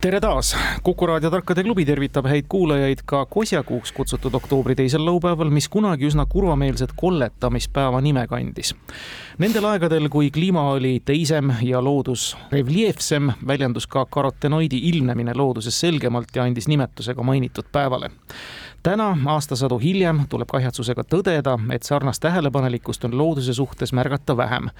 tere taas, Kuku raadio Tarkade klubi tervitab häid kuulajaid ka kosjakuuks kutsutud oktoobri teisel laupäeval, mis kunagi üsna kurvameelset kolletamispäeva nime kandis. Nendel aegadel, kui kliima oli teisem ja loodus reljeefsem, väljendus ka karotenoidi ilmnemine looduses selgemalt ja andis nimetuse ka mainitud päevale täna, aastasadu hiljem, tuleb kahetsusega tõdeda, et sarnast tähelepanelikkust on looduse suhtes märgata vähem.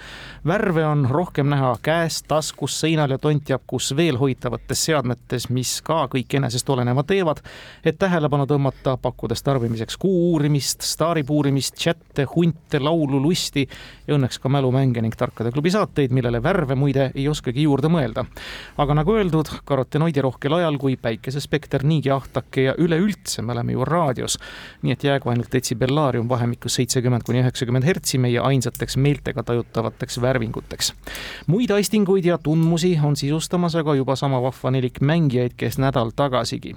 värve on rohkem näha käes, taskus, seinal ja tont teab kus veel hoitavates seadmetes, mis ka kõik enesest oleneva teevad, et tähelepanu tõmmata, pakkudes tarbimiseks kuu uurimist, staari puurimist, chatte, hunte, laulu, lusti ja õnneks ka mälumänge ning Tarkade klubi saateid, millele värve muide ei oskagi juurde mõelda. aga nagu öeldud, karotenoidirohkel ajal, kui päikesespekter niigi ahtake ja üleüldse me oleme ju raadios. nii et jäägu ainult detsibellaarium vahemikus seitsekümmend kuni üheksakümmend hertsi meie ainsateks meeltega tajutavateks värvinguteks. muid aistinguid ja tundmusi on sisustamas aga juba sama vahva nelik mängijaid, kes nädal tagasigi.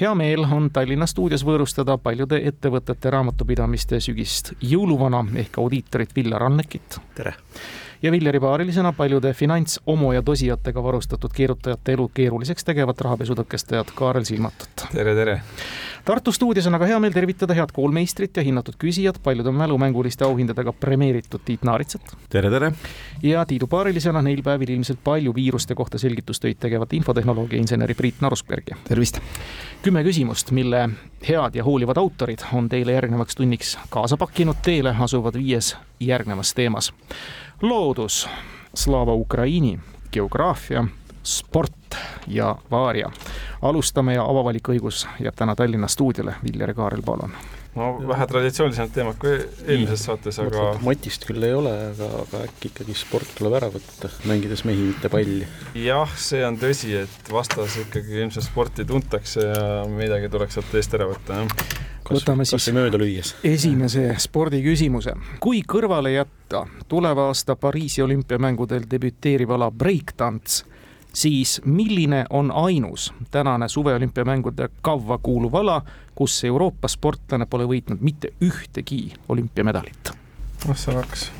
hea meel on Tallinna stuudios võõrustada paljude ettevõtete raamatupidamiste sügist jõuluvana ehk audiitorit Villar Annekit. tere! Ja Viljari paarilisena paljude finants, omo ja tosijatega varustatud keerutajate elu keeruliseks tegevat rahapesutõkestajat Kaarel Silmatut. tere, tere! Tartu stuudios on aga hea meel tervitada head koolmeistrit ja hinnatud küsijat, paljude mälumänguliste auhindadega premeeritud Tiit Naaritsat. tere, tere! ja Tiidu paarilisena neil päevil ilmselt palju viiruste kohta selgitustöid tegevat infotehnoloogia inseneri Priit Narusbergi. tervist! kümme küsimust, mille head ja hoolivad autorid on teile järgnevaks tunniks kaasa pakkinud, teele asuvad viies järgnevas teemas. Loodus, Slava Ukraini, geograafia, sport ja vaaria. alustame ja avavalik õigus jääb täna Tallinna stuudiole, Viljar Kaarel, palun no vähe traditsioonilisemad teemad kui eelmises saates, aga matist küll ei ole, aga, aga äkki ikkagi sport tuleb ära võtta, mängides mehi, mitte palli. jah, see on tõsi, et vastas ikkagi ilmselt sporti tuntakse ja midagi tuleks sealt eest ära võtta, jah võtame siis mööda lüües. esimese spordiküsimuse. kui kõrvale jätta tuleva aasta Pariisi olümpiamängudel debüteeriv ala breakdance, siis milline on ainus tänane suveolümpiamängude kavva kuuluv ala, kus Euroopa sportlane pole võitnud mitte ühtegi olümpiamedalit? noh, see oleks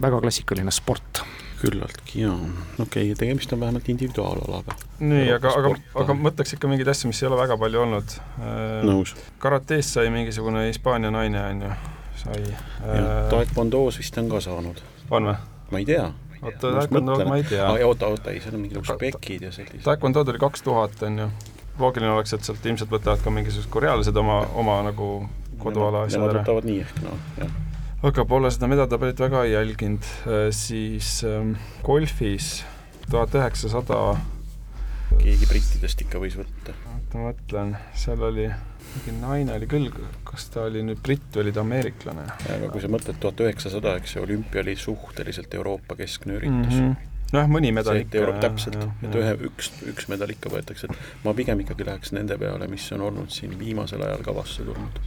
väga klassikaline sport küllaltki jaa, okei okay,, tegemist on vähemalt individuaalalaga. nii, aga, aga, aga mõtleks ikka mingeid asju, mis ei ole väga palju olnud. Äh, nõus. karateest sai mingisugune Hispaania naine, on ju, sai. Äh, taekwondo's vist on ka saanud. on või? ma ei tea oota, taekwondo ma ei tea. oota, oota, ei, seal on mingi špekid ja sellised. taekwondo tuli kaks tuhat, on ju. loogiline oleks, et sealt ilmselt võtavad ka mingisugused korealased oma, oma nagu koduala asjad ära. Nemad võtavad nii ehk noh, jah. aga pole seda medatabelit väga jälginud, äh, siis ähm, golfis tuhat üheksasada keegi brittidest ikka võis võtta. oota, ma mõtlen, seal oli mingi naine oli küll, kas ta oli nüüd britt või oli ta ameeriklane? aga kui sa mõtled tuhat üheksasada, eks ju, olümpia oli suhteliselt Euroopa keskne üritus mm. -hmm nojah, mõni medal ikka. täpselt, et ühe, üks, üks medal ikka võetakse, et ma pigem ikkagi läheks nende peale, mis on olnud siin viimasel ajal kavasse tulnud.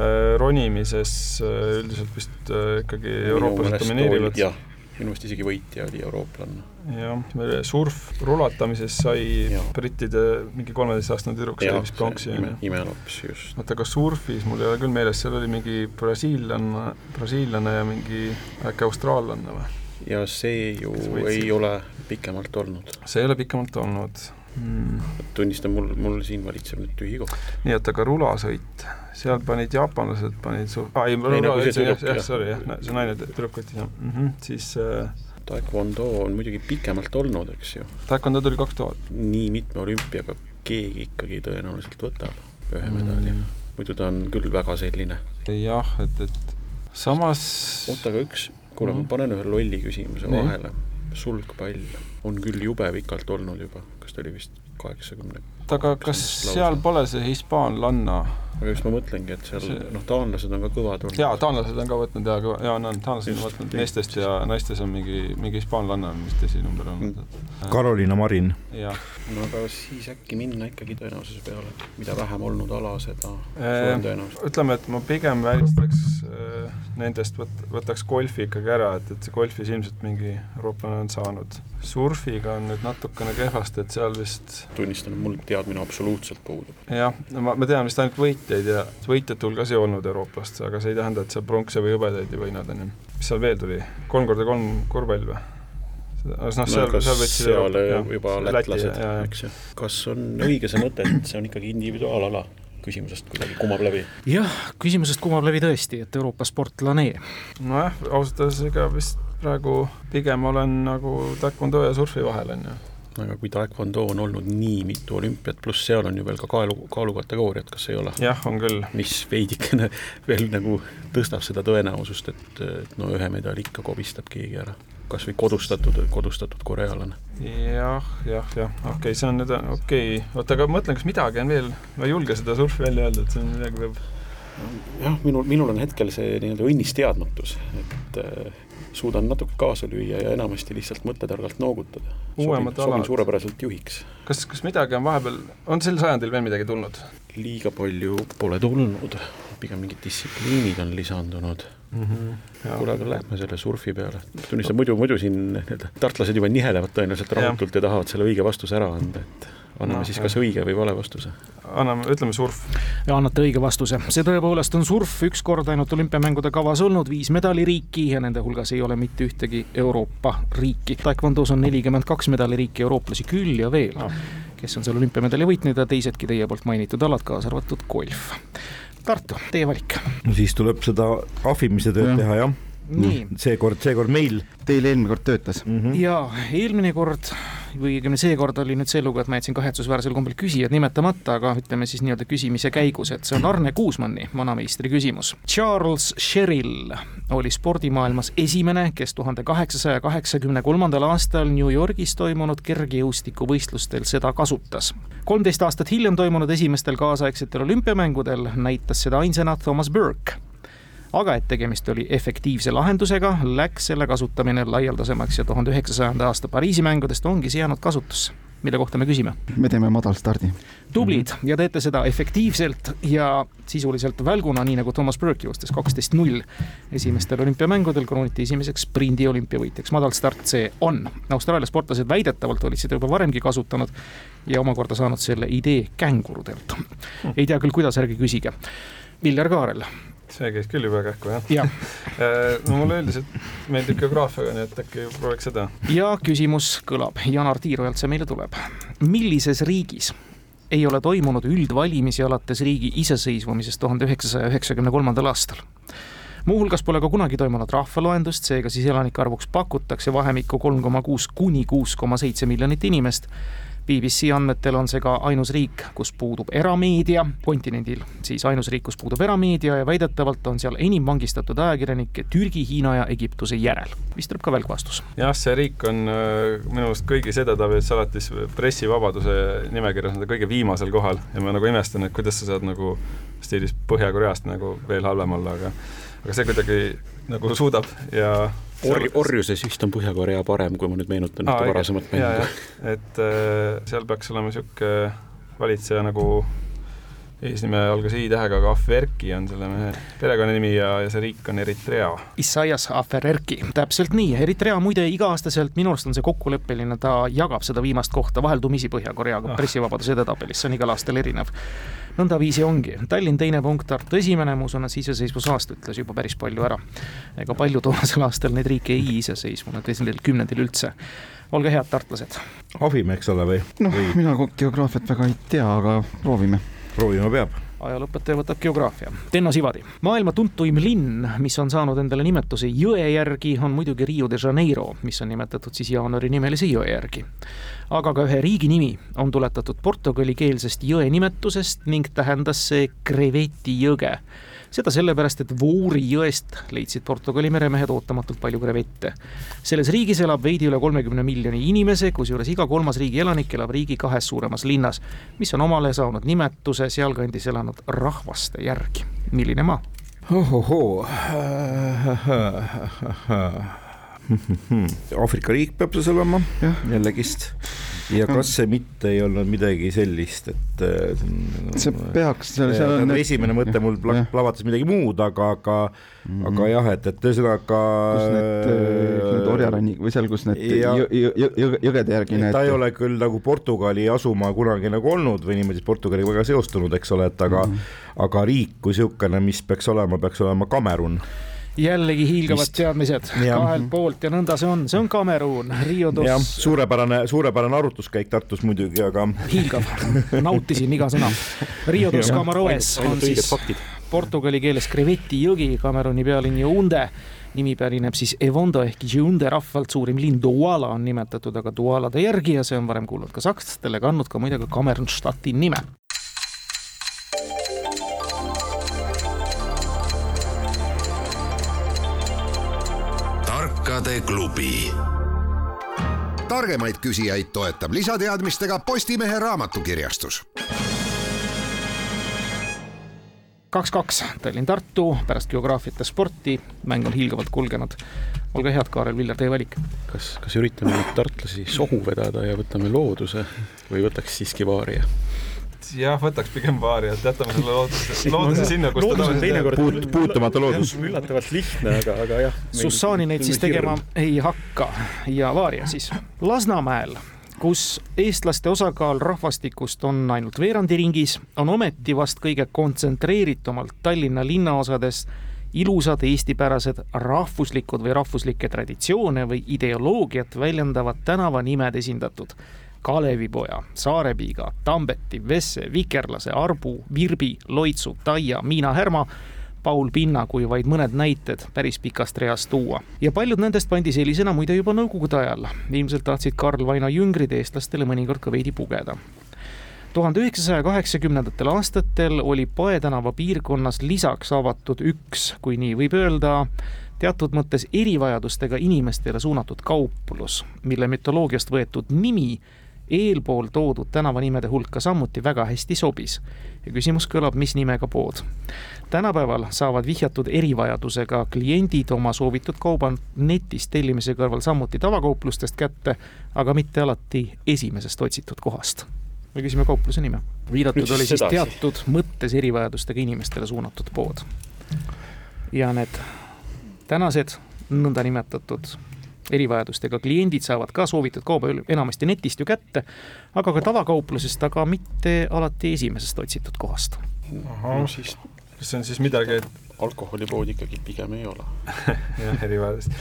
Äh, ronimises äh, üldiselt vist äh, ikkagi eurooplased domineerivad. jah minu meelest isegi võitja oli eurooplane. jah, surf rulatamises sai ja. brittide mingi kolmeteistaastane tüdruk sai vist pronksi, on ju. imelaps, just. oota, aga surfis mul ei ole küll meeles, seal oli mingi brasiillane, brasiillane ja mingi äkki austraallane või? ja see ju ei ole pikemalt olnud. see ei ole pikemalt olnud mm.. tunnistan, mul, mul siin valitseb nüüd tühi koht. nii, et aga rulasõit, seal panid jaapanlased, panid su-, aa ei, rulasõit, jah, jah, sorry, jah, see naine tüdruk võttis, jah mm, -hmm, siis äh, Taekwondo on muidugi pikemalt olnud, eks ju. Taekwondo tuli kaks tuhat. nii mitme olümpiaga keegi ikkagi tõenäoliselt võtab ühe medali mm., muidu ta on küll väga selline. jah, et, et samas oota, aga üks, kuule mm., ma panen ühe lolli küsimuse vahele sulgpall on küll jube pikalt olnud juba, kas ta oli vist kaheksakümne aga kas seal pole see hispaanlanna aga just ma mõtlengi, et seal noh, taanlased on ka kõvad olnud. jaa, taanlased on ka võtnud ja kõva, jaa, on, taanlased on võtnud meestest ja naistes on mingi, mingi hispaanlanna on vist esinumber olnud. Karoliina Marin. jah. no aga siis äkki minna ikkagi tõenäosuse peale, mida vähem olnud ala, seda suurem tõenäosus. ütleme, et ma pigem välistaks äh, nendest, võt-, võtaks golfi ikkagi ära, et, et see golfis ilmselt mingi eurooplane on saanud. surfiga on nüüd natukene kehvasti, et seal vist tunnistan, et mul teadmine absoluutselt puudub. jah, ma, ma tean vist ainult võitjaid ja võitjate hulgas ei olnud eurooplast, aga see ei tähenda, et seal pronksi või hõbedaid ei võinud, on ju. mis seal veel tuli, kolm korda kolm korvpall või? noh, seal, seal võtsid seal Euroopa, juba lätlased, eks ju. kas on õige see mõte, et see on ikkagi individuaalala? küsimusest kuidagi kumab läbi? jah, küsimusest kumab läbi tõesti, et Euroopa sportlane. nojah, ausalt öeldes ega vist praegu pigem olen nagu taekwondo ja surfi vahel, on ju aga kui taekwondo on olnud nii mitu olümpiat, pluss seal on ju veel ka kaalu, kaalukategooriad, kas ei ole? jah, on küll. mis veidikene veel nagu tõstab seda tõenäosust, et, et no ühe medali ikka kobistab keegi ära. kas või kodustatud, kodustatud korealane. jah, jah, jah, okei okay,, see on nüüd, okei okay., oota, aga ma mõtlen, kas midagi on veel, ma ei julge seda surfi välja öelda, et see on midagi peab jah, minul, minul on hetkel see nii-öelda õnnis teadmatus, et äh, suudan natuke kaasa lüüa ja enamasti lihtsalt mõttetargalt noogutada. uuemad alad. sobin suurepäraselt juhiks. kas, kas midagi on vahepeal, on sel sajandil veel midagi tulnud? liiga palju pole tulnud, pigem mingid distsipliinid on lisandunud mm. -hmm. kuule, aga lähme selle surfi peale. tunnistan, muidu, muidu siin need tartlased juba nihelevad tõenäoliselt rahutult ja. ja tahavad selle õige vastuse ära anda, et anname no, siis kas õige või vale vastuse? anname, ütleme surf. ja annate õige vastuse. see tõepoolest on surf, üks kord ainult olümpiamängude kavas olnud, viis medaliriiki ja nende hulgas ei ole mitte ühtegi Euroopa riiki. Taekwondos on nelikümmend kaks medaliriiki, eurooplasi küll ja veel no., kes on seal olümpiamedali võitnud ja teisedki teie poolt mainitud alad, kaasa arvatud golf. Tartu, teie valik. no siis tuleb seda ahvimise tööd ja. teha, jah nii. seekord, seekord meil. Teil eelmine kord töötas mm? -hmm. jaa, eelmine kord või õigemini seekord oli nüüd see lugu, et ma jätsin kahetsusväärsel kombel küsijad nimetamata, aga ütleme siis nii-öelda küsimise käigus, et see on Arne Kuusmanni, vanameistri küsimus. Charles Sherrill oli spordimaailmas esimene, kes tuhande kaheksasaja kaheksakümne kolmandal aastal New Yorgis toimunud kergejõustikuvõistlustel seda kasutas. kolmteist aastat hiljem toimunud esimestel kaasaegsetel olümpiamängudel näitas seda ainsana Thomas Burke aga et tegemist oli efektiivse lahendusega, läks selle kasutamine laialdasemaks ja tuhande üheksasajanda aasta Pariisi mängudest ongi see jäänud kasutusse mille kohta me küsime? me teeme madalstardi. tublid ja teete seda efektiivselt ja sisuliselt välguna, nii nagu Thomas Burke joostes kaksteist null esimestel olümpiamängudel krooniti esimeseks sprindi olümpiavõitjaks. madalstart see on. Austraalia sportlased väidetavalt olid seda juba varemgi kasutanud ja omakorda saanud selle idee kängurudelt. ei tea küll, kuidas, ärge küsige. Viljar Kaarel see käis küll juba kähku, jah ja. Äh, no mulle üldiselt meeldib geograafiaga, nii et äkki prooviks seda. ja küsimus kõlab, Janar Tiirojalt see meile tuleb. millises riigis ei ole toimunud üldvalimisi alates riigi iseseisvumisest tuhande üheksasaja üheksakümne kolmandal aastal? muuhulgas pole ka kunagi toimunud rahvaloendust, seega siis elanike arvuks pakutakse vahemikku kolm koma kuus kuni kuus koma seitse miljonit inimest BBC andmetel on see ka ainus riik, kus puudub erameedia, kontinendil siis ainus riik, kus puudub erameedia ja väidetavalt on seal enim vangistatud ajakirjanikke Türgi, Hiina ja Egiptuse järel. vist tuleb ka välgvastus. jah, see riik on äh, minu meelest kõigis edetabelites alates pressivabaduse nimekirjas on ta kõige viimasel kohal ja ma nagu imestan, et kuidas sa saad nagu stiilis Põhja-Koreast nagu veel halvem olla, aga aga see kuidagi nagu suudab ja Or-, orjuses vist on Põhja-Korea parem, kui ma nüüd meenutan ühte varasemat mängu. et äh, seal peaks olema niisugune valitseja nagu eesnime algas i-tähega, aga Aferki on selle mehe perekonnanimi ja, ja see riik on Eritrea. Isaias Afererki, täpselt nii, Eritrea muide iga-aastaselt, minu arust on see kokkuleppeline, ta jagab seda viimast kohta vaheldumisi Põhja-Koreaga ah. pressivabaduse edetabelis, see on igal aastal erinev nõndaviisi ongi, Tallinn teine punkt, Tartu esimene, ma usun, et see iseseisvusaasta ütles juba päris palju ära. ega palju toonasel aastal neid riike ei iseseisvunud, esimesel kümnendil üldse. olge head, tartlased. ahvime, eks ole, või? noh, mina geograafiat väga ei tea, aga proovime. proovima peab ajalooõpetaja võtab geograafia. Tenno Sivadi. maailma tuntuim linn, mis on saanud endale nimetuse jõe järgi, on muidugi Rio de Janeiro, mis on nimetatud siis jaanuari nimelise jõe järgi aga ka ühe riigi nimi on tuletatud portugalikeelsest jõe nimetusest ning tähendas see Creveti jõge. seda sellepärast, et Vouri jõest leidsid Portugali meremehed ootamatult palju krevette. selles riigis elab veidi üle kolmekümne miljoni inimese, kusjuures iga kolmas riigi elanik elab riigi kahes suuremas linnas, mis on omale saanud nimetuse sealkandis elanud rahvaste järgi. milline maa? ohohoo. Aafrika riik peab see olema, jällegist. ja kas see mitte ei olnud midagi sellist, et äh, see peaks, seal, seal on esimene mõte mul pla- plahvatas midagi muud, aga, aga mm, -hmm. aga jah, et, et ühesõnaga. kus need, need orjarannik või seal, kus need Ja- jõ- jõ- jõ- jõ- jõgede järgi need ta ei ole küll nagu Portugali asumaa kunagi nagu olnud või niimoodi Portugaliga väga seostunud, eks ole, et aga mm, -hmm. aga riik kui niisugune, mis peaks olema, peaks olema Kamerun. Jällegi hiilgavad Vist. teadmised Jah. kahelt poolt ja nõnda see on, see on Kameruun, Rio jah, dos suurepärane, suurepärane arvutuskäik Tartus muidugi, aga hiilgav, nautisin iga sõna. Rio dos Camaroes on siis portugali keeles kreveti jõgi, Kameruni pealinn Yaounde. nimi pärineb siis Evondo ehk Yaounde rahvalt, suurim linn Douala on nimetatud aga Doualade järgi ja see on varem kuulunud ka sakslastele, kandnud ka muide ka Kamerunstadti nime. Tarkade klubi targemaid küsijaid toetab lisateadmistega Postimehe raamatukirjastus kaks-kaks, Tallinn-Tartu, pärast geograafiat ja sporti, mäng on hiilgavalt kulgenud. olge head, Kaarel Viljar, teie valik. kas, kas üritame nüüd tartlasi sohu vedada ja võtame looduse või võtaks siiski vaaria? Jah, võtaks pigem vaari, et jätame selle looduse, looduse sinna, kus ta loodus on tavaliselt teinekord. Puut- puutumatu loodus. üllatavalt lihtne, aga, aga jah. Sussani neid siis tegema ei hakka ja Vaaria siis. Lasnamäel, kus eestlaste osakaal rahvastikust on ainult veerandi ringis, on ometi vast kõige kontsentreeritumalt Tallinna linnaosades ilusad eestipärased rahvuslikud või rahvuslikke traditsioone või ideoloogiat väljendavad tänavanimed esindatud. Kalevipoja, Saarepiiga, Tambeti, Vesse, Vikerlase, Arbu, Virbi, Loitsu, Taia, Miina Härma Paul Pinna, kui vaid mõned näited päris pikast reast tuua. ja paljud nendest pandi sellisena muide juba nõukogude ajal. ilmselt tahtsid Karl Vaino jüngrid eestlastele mõnikord ka veidi pugeda. tuhande üheksasaja kaheksakümnendatel aastatel oli Pae tänava piirkonnas lisaks avatud üks, kui nii võib öelda, teatud mõttes erivajadustega inimestele suunatud kauplus, mille mütoloogiast võetud nimi eelpool toodud tänavanimede hulka samuti väga hästi sobis. ja küsimus kõlab, mis nimega pood? tänapäeval saavad vihjatud erivajadusega kliendid oma soovitud kauba netist tellimise kõrval samuti tavakauplustest kätte, aga mitte alati esimesest otsitud kohast. me küsime kaupluse nime. viidatud siis oli siis sedasi. teatud mõttes erivajadustega inimestele suunatud pood. ja need tänased nõndanimetatud erivajadustega kliendid saavad ka soovitud kauba enamasti netist ju kätte, aga ka tavakauplusest, aga mitte alati esimesest otsitud kohast. no siis kas see on siis midagi, et alkoholipood ikkagi pigem ei ole. jah, erivajadust.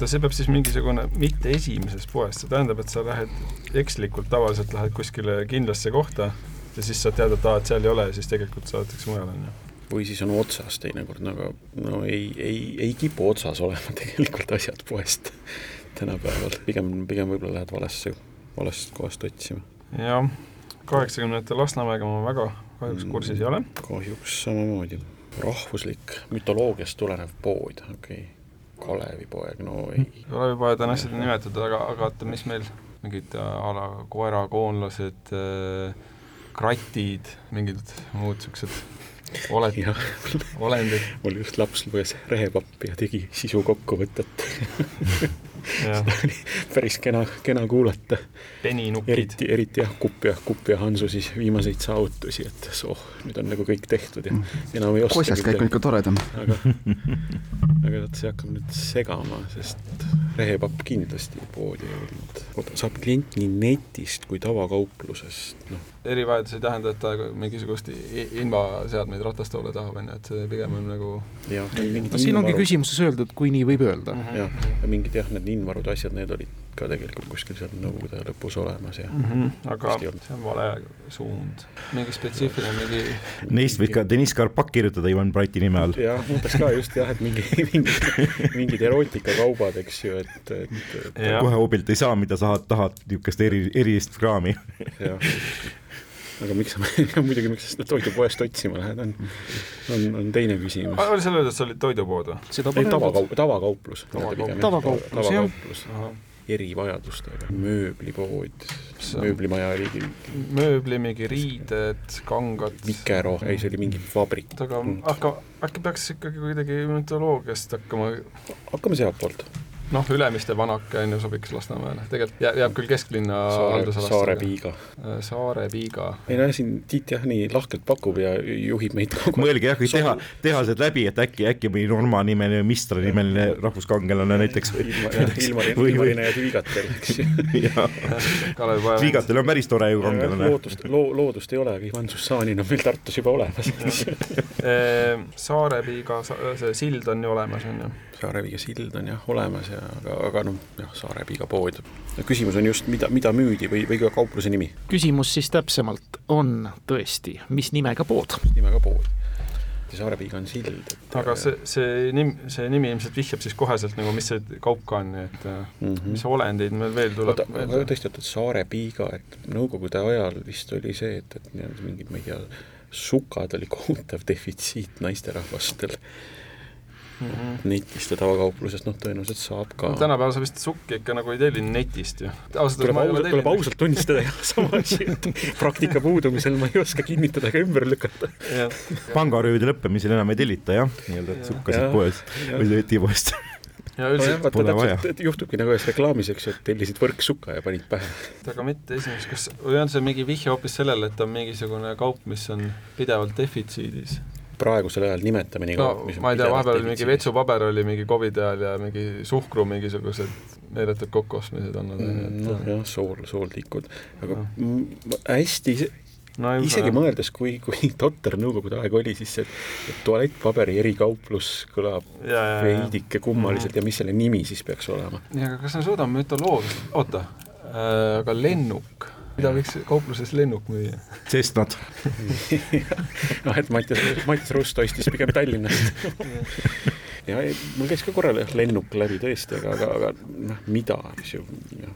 no see peab siis mingisugune, mitte esimesest poest, see tähendab, et sa lähed ekslikult, tavaliselt lähed kuskile kindlasse kohta ja siis saad teada, et aa, et seal ei ole ja siis tegelikult saadetakse mujale, on ju. Või siis on otsas teinekord, aga no ei, ei, ei kipu otsas olema tegelikult asjad poest tänapäeval, pigem, pigem võib-olla lähed valesse, valest kohast otsima. jah, kaheksakümnendate Lasnamäega ma väga kahjuks kursis ei ole. kahjuks samamoodi. rahvuslik mütoloogiast tulenev pood, okei okay. Kalevipoeg, no ei. Kalevipoed on asjad nimetatud, aga, aga oota, mis meil mingid äh, a la koerakoonlased äh,, kratid, mingid muud siuksed oled, olendid. mul just laps luges rehepappi ja tegi sisukokkuvõtet jah, päris kena, kena kuulata. peninukid. eriti, eriti jah, Kupp ja, Kupp ja Hansu siis viimaseid saavutusi, et soh, nüüd on nagu kõik tehtud ja enam ei oska kosjaskäik on ikka toredam. aga, aga vot see hakkab nüüd segama, sest rehepapp kindlasti poodi ei olnud. saab klient nii netist kui tavakauplusest, noh. Erivajadus ei tähenda, et ta mingisugust invaseadmeid ratastoole tahab, on ju, et see pigem on nagu mingid no siin ongi küsimuses öeldud, kui nii võib öelda. jah, ja mingid jah, need invarud asjad, need olid ka tegelikult kuskil seal Nõukogude aja lõpus olemas ja mm -hmm. aga see on vale suund. mingi spetsiifiline, mingi Neist võiks ka Deniss Karpak kirjutada Ivan Brighti nime all. jah, mõtles ka just jah, et mingi, mingid, mingid erootikakaubad, eks ju, et, et, et kohe hoobilt ei saa, mida sa tahad, niisugust eri, erilist kraami. jah. Aga miks sa, muidugi, miks sa seda toidupoest otsima lähed, on, on, on teine küsimus. oli seal öeldud, et see oli toidupood või? ei, tavakaup, tavakauplus. Tavakauplus, jah. erivajadustega, mööblipood, mööblimaja oli mööbli, mingi riided, kangad. Mikero, ei see oli mingi vabrik. aga, aga äkki peaks ikkagi kuidagi mütoloogiast hakkama? Hakkame sealtpoolt noh, Ülemiste vanake on ju, sobiks Lasnamäele, tegelikult jääb, jääb küll kesklinna haldusalasse. Saare piiga. Saare piiga. ei no siin Tiit jah, nii lahkelt pakub ja juhib meid kogu aeg. mõelge jah, kõik teha, tehased läbi, et äkki, äkki mõni Norma nimeline, Mistra nimeline rahvuskangelane näiteks. ilma, ilma, ilmarine ja Viigatel, eks ju. Viigatel on päris tore ju kangelane. loodust, loo-, loodust ei ole, aga Ivan Sussanin on meil Tartus juba olemas Saare piiga, see sild on ju olemas, on ju Saareviiga sild on jah olemas ja aga, aga noh, jah, Saareviiga pood. küsimus on just, mida, mida müüdi või, või ka kaupluse nimi? küsimus siis täpsemalt on tõesti, mis nimega pood? mis nimega pood? Saarepiiga on sild et.... aga see, see nim-, see nimi ilmselt vihjab siis koheselt nagu, mis see kaup ka on, nii et mm -hmm. mis olendeid meil veel tuleb. aga tõesti, et Saarepiiga, et Nõukogude ajal vist oli see, et, et nii-öelda mingid, ma ei tea, sukad oli kohutav defitsiit naisterahvastel mm -hmm. netist ja tavakauplusest, noh, tõenäoliselt saab ka no,. tänapäeval sa vist sukki ikka nagu ei telli netist ju. tuleb ausalt, tuleb ausalt tunnistada jah, sama asi, et praktika puudumisel ma ei oska kinnitada ega ümber lükata. pangaröövide lõppemisel enam ei tellita jah, nii-öelda, et sukkasid poes või letipoest ja üldiselt no pole vaja. juhtubki nagu ühes reklaamis, eks ju, et tellisid võrksukka ja panid pähe. aga mitte esimest, kas, või on see mingi vihje hoopis sellele, et on mingisugune kaup, mis on pidevalt defitsiidis? Praegusel ajal nimetame nii kaua no,, ma ei tea, vahepeal oli mingi vetsupaber oli mingi Covidi ajal ja mingi suhkru mingisugused meeletud kokkuostmised on mm,. noh jah, sool, sooltikud, aga no. hästi no, isegi jah. mõeldes, kui, kui totter nõukogude aeg oli, siis see tualettpaberi erikauplus kõlab veidike kummaliselt mm. ja mis selle nimi siis peaks olema? ja aga kas me suudame mütoloogiat, oota äh,, aga lennuk mida võiks kaupluses lennuk müüa? Cessnat noh, et Mattias, Mattias Rust ostis pigem Tallinnast ja mul käis ka korra lennuk läbi tõesti, aga, aga, aga noh, mida, eks ju,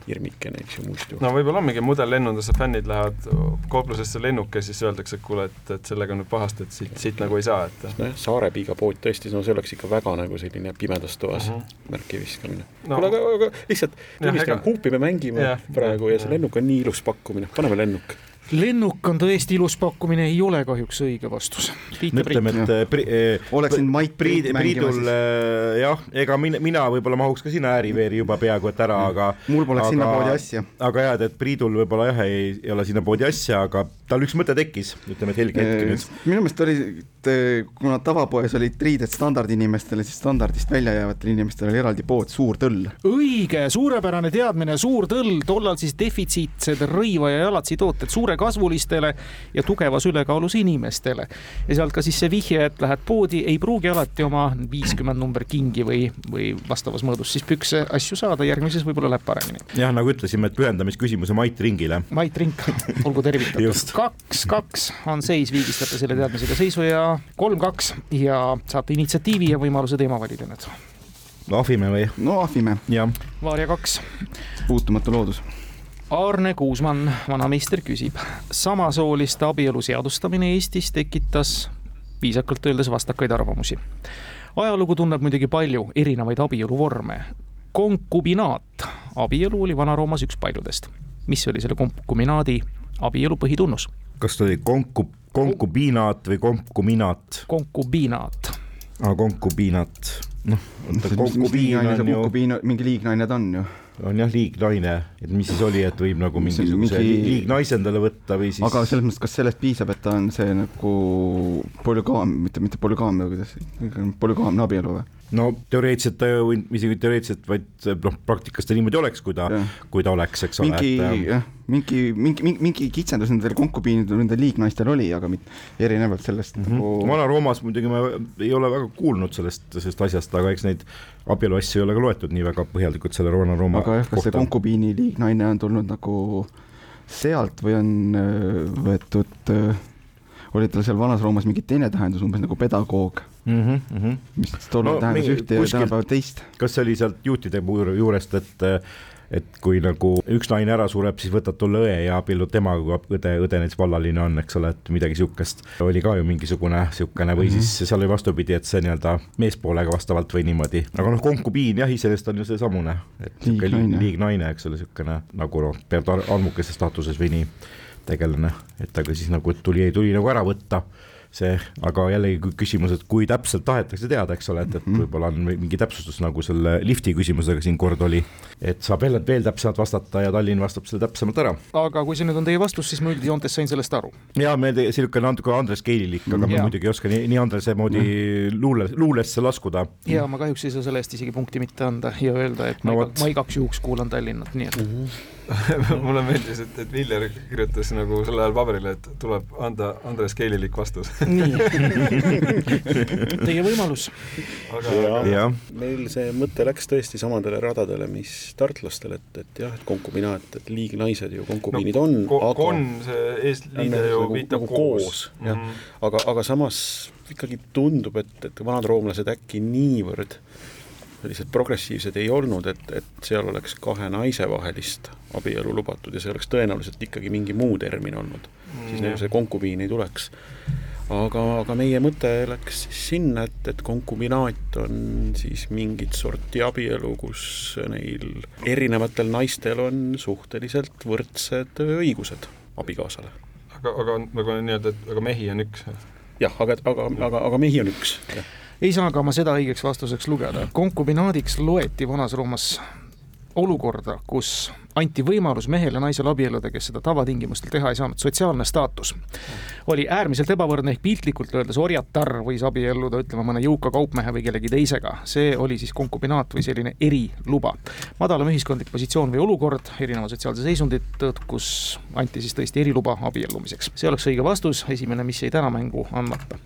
hirmikene, eks ju, muistu. no võib-olla on mingi mudellennunduse fännid lähevad kauplusesse lennuk ja siis öeldakse, et kuule, et, et sellega on nüüd pahasti, et siit, siit nagu ei saa, et nojah, Saarepiiga pood tõesti, no see oleks ikka väga nagu selline pimedas toas mhm. -huh. märki viskamine no.. kuule, aga, aga lihtsalt tunnistame, huupi me mängime ja, praegu ja, ja see lennuk on nii ilus pakkumine, paneme lennuk lennuk on tõesti ilus pakkumine, ei ole kahjuks õige vastus. ütleme, et pri, eh, oleksin Mait Priit Priidul eh, jah, ega mina, mina võib-olla mahuks ka sinna ääriveeri juba peaaegu et ära, aga mul poleks sinna poodi asja. aga jah, et Priidul võib-olla jah, ei, ei ole sinna poodi asja, aga tal üks mõte tekkis, ütleme, et Helge hetk nüüd. minu meelest oli, kuna tavapoes olid riided standardinimestele, siis standardist välja jäävatele inimestele oli eraldi pood, Suur Tõll. õige, suurepärane teadmine, Suur Tõll, tollal siis defitsiitsed rõiva ja jalatsi tooted suure kasvulistele ja tugevas ülekaalus inimestele. ja sealt ka siis see vihje, et lähed poodi, ei pruugi alati oma viiskümmend number kingi või, või vastavas mõõdus siis pükse asju saada, järgmises võib-olla läheb paremini. jah, nagu ütlesime, et pühendamisküsimuse Mait Ringile. Mait Ring, olgu tervitatud kaks-kaks on seis, viigistate selle teadmisega seisu ja kolm-kaks ja saate initsiatiivi ja võimaluse teema valida nüüd. no ahvime või? no ahvime. Vaarja kaks. puutumatu loodus. Aarne Kuusmann, vanameister, küsib. samasooliste abielu seadustamine Eestis tekitas viisakalt öeldes vastakaid arvamusi. ajalugu tunneb muidugi palju erinevaid abieluvorme. konkubinaat, abielu oli Vana-Roomas üks paljudest. mis oli selle konkubinaadi abielu põhitunnus. Kas ta oli konku, konkubiinaat või konkuminaat? konkubiinaat. aa, konkubiinaat, noh, konkubiin on ju. mingi liignaine ta on ju on jah, liignaine, et mis siis oli, et võib nagu mingisuguse mingi... liignaise endale võtta või siis. aga selles mõttes, kas sellest piisab, et ta on see nagu polügaam, mitte, mitte polügaam kuidas, polügaamne abielu või? No teoreetiliselt ta ju, isegi teoreetiliselt, vaid noh, praktikas ta niimoodi oleks, kui ta, kui ta oleks, eks ole. mingi et, jah, mingi, mingi, mingi, mingi kitsendus nendel konkubiinidel, nendel liignaistel oli, aga mitte erinevalt sellest mm -hmm. nagu. Vana-Roomas muidugi ma ei ole väga kuulnud sellest, sellest asjast, aga eks neid abieluasju ei ole ka loetud nii väga põhjalikult selle Vana-Rooma aga jah, kas see konkubiini liignaine on tulnud nagu sealt või on äh, võetud äh, oli tal seal Vanas-Roomas mingi teine tähendus, umbes nagu pedagoog mm. -hmm, mm -hmm. mis tollal no, tähendas ühte ja tänapäeval teist. kas see oli sealt juutide juurest, et et kui nagu üks naine ära sureb, siis võtad tolle õe ja abiellud temaga, kui õde, õde näiteks vallaline on, eks ole, et midagi sihukest oli ka ju mingisugune sihukene või mm -hmm. siis seal oli vastupidi, et see nii-öelda meespoolega vastavalt või niimoodi, aga noh, konkubiin jah, iseenesest on ju seesamune, et sihuke liignaine, eks ole, sihukene nagu noh, peaaegu armukese staatuses või nii tegelane, et aga siis nagu tuli, tuli nagu ära võtta see, aga jällegi küsimus, et kui täpselt tahetakse teada, eks ole, et, et mhm. võib-olla on mingi täpsustus nagu selle lifti küsimusega siin kord oli, et saab jälle veel täpsemalt vastata ja Tallinn vastab selle täpsemalt ära. aga kui see nüüd on teie vastus, siis ma üldjoontes sain sellest aru. ja me niisugune natuke Andres Keililik, aga ma muidugi ei oska nii, nii Andrese moodi mm. luule, luulesse laskuda. ja ma kahjuks ei saa selle eest isegi punkti mitte anda ja öelda, et no, ma, ma igaks juhuks kuulan Tallinnat, nii et mm. -hmm mulle meeldis, et, et Viljar kirjutas nagu sel ajal paberile, et tuleb anda Andres Keililik vastus nii teie võimalus. aga ja. meil see mõte läks tõesti samadele radadele, mis tartlastel, et, et jah, et konkuminaat, et liignaised ju, konkubiinid no, on ko, aga kon, see eesliide ju nagu, viitab nagu koos, koos, jah mm -hmm., aga, aga samas ikkagi tundub, et, et vanad roomlased äkki niivõrd sellised progressiivsed ei olnud, et, et seal oleks kahe naise vahelist abielu lubatud ja see oleks tõenäoliselt ikkagi mingi muu termin olnud mm., siis neil see konkubiin ei tuleks aga, aga meie mõte läks sinna, et, et konkubinaat on siis mingit sorti abielu, kus neil erinevatel naistel on suhteliselt võrdsed õigused abikaasale. aga, aga nagu nii-öelda, et aga mehi on üks? jah, aga, aga, aga, aga mehi on üks, jah ei saa ka ma seda õigeks vastuseks lugeda. konkubinaadiks loeti Vanas-Roomas olukorda, kus anti võimalus mehele ja naisele abielluda, kes seda tavatingimustel teha ei saanud, sotsiaalne staatus oli äärmiselt ebavõrdne, ehk piltlikult öeldes orjatar võis abielluda, ütleme, mõne jõuka kaupmehe või kellegi teisega. see oli siis konkubinaat või selline eriluba. madalam ühiskondlik positsioon või olukord erineva sotsiaalse seisundi tõttu, kus anti siis tõesti eriluba abiellumiseks. see oleks õige vastus, esimene, mis jäi täna mängu andmata.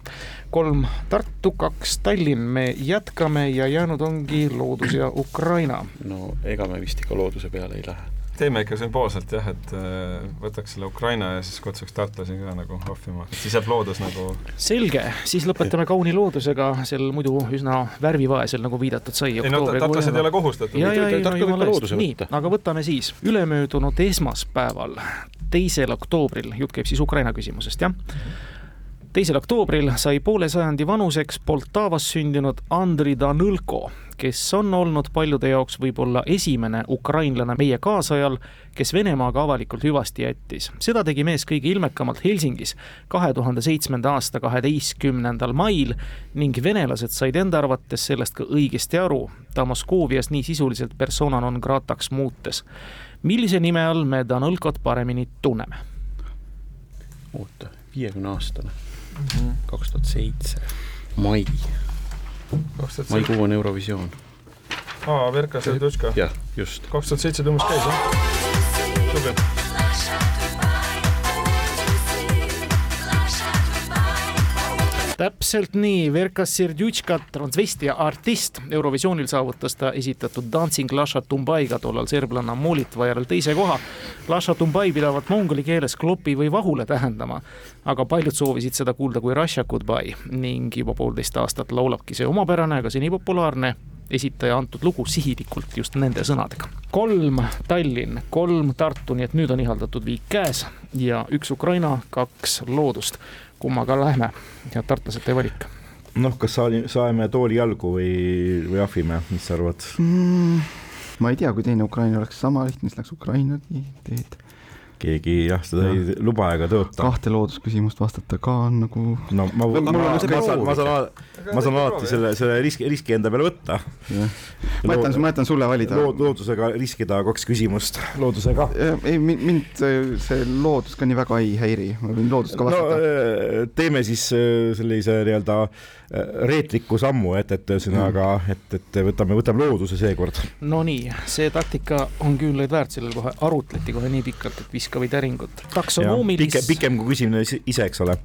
Kolm Tartu, kaks Tallinn, me jätkame ja jäänud ongi loodus ja Ukraina. no ega me vist ikka looduse peale ei lähe. Teeme ikka sümboolselt jah, et äh, võtaks selle Ukraina ja siis kutsuks tartlasi ka nagu ohvima, et siis jääb loodus nagu selge, siis lõpetame kauni loodusega. Sel muidu üsna värvivaesel, nagu viidatud sai. ei no tartlased ei ole kohustatud. ja, ja, no jumala eest, nii, aga võtame siis ülemöödunud esmaspäeval, teisel oktoobril, jutt käib siis Ukraina küsimusest, jah teisel oktoobril sai poole sajandi vanuseks Poltavas sündinud Andri Danõlko, kes on olnud paljude jaoks võib-olla esimene ukrainlane meie kaasajal, kes Venemaaga avalikult hüvasti jättis. seda tegi mees kõige ilmekamalt Helsingis kahe tuhande seitsmenda aasta kaheteistkümnendal mail ning venelased said enda arvates sellest ka õigesti aru, ta Moskoovias nii sisuliselt persona non grataks muutes. millise nime all me Danõlkot paremini tunneme? oota, viiekümne aastane kaks tuhat seitse, mai. maikuu on Eurovisioon. aa, Verka Serdutška. jah, just. kaks tuhat seitse tõmbas käis, jah? tubli täpselt nii, Verkas Serdjutška, transvesti ja artist. Eurovisioonil saavutas ta esitatud Dancing Lasha Tumbaiga tollal serblanna Molitva järel teise koha. Lasha Tumbai pidavat mongoli keeles klopi või vahule tähendama, aga paljud soovisid seda kuulda kui Russia Goodbye ning juba poolteist aastat laulabki see omapärane, aga seni populaarne esitaja antud lugu sihilikult just nende sõnadega. kolm Tallinn, kolm Tartu, nii et nüüd on ihaldatud viik käes ja üks Ukraina, kaks loodust kummaga lähme, head tartlased, teie valik. noh, kas saali, saeme tooli jalgu või, või ahvime, mis sa arvad mm,? ma ei tea, kui teine Ukraina oleks sama lihtne, siis läks Ukraina teed keegi jah, seda ja. ei luba ega tõota. kahte loodusküsimust vastata ka on nagu no ma, ma, ma, ma saan, ma saan, ma saan alati selle, selle riski, riski enda peale võtta. ma jätan, ma jätan sulle valida Lood,. loodusega riskida kaks küsimust, loodusega. ei, mind see loodus ka nii väga ei häiri, ma võin loodust ka vastata no,. Äh, teeme siis äh, sellise nii-öelda reetliku sammu, et, et ühesõnaga, mm. et, et võtame, võtame looduse seekord. Nonii, see taktika on küünlaid väärt, sellel kohe arutleti kohe nii pikalt, et viska või täringut. taksonoomilist. pikem, pikem kui küsimine ise, eks ole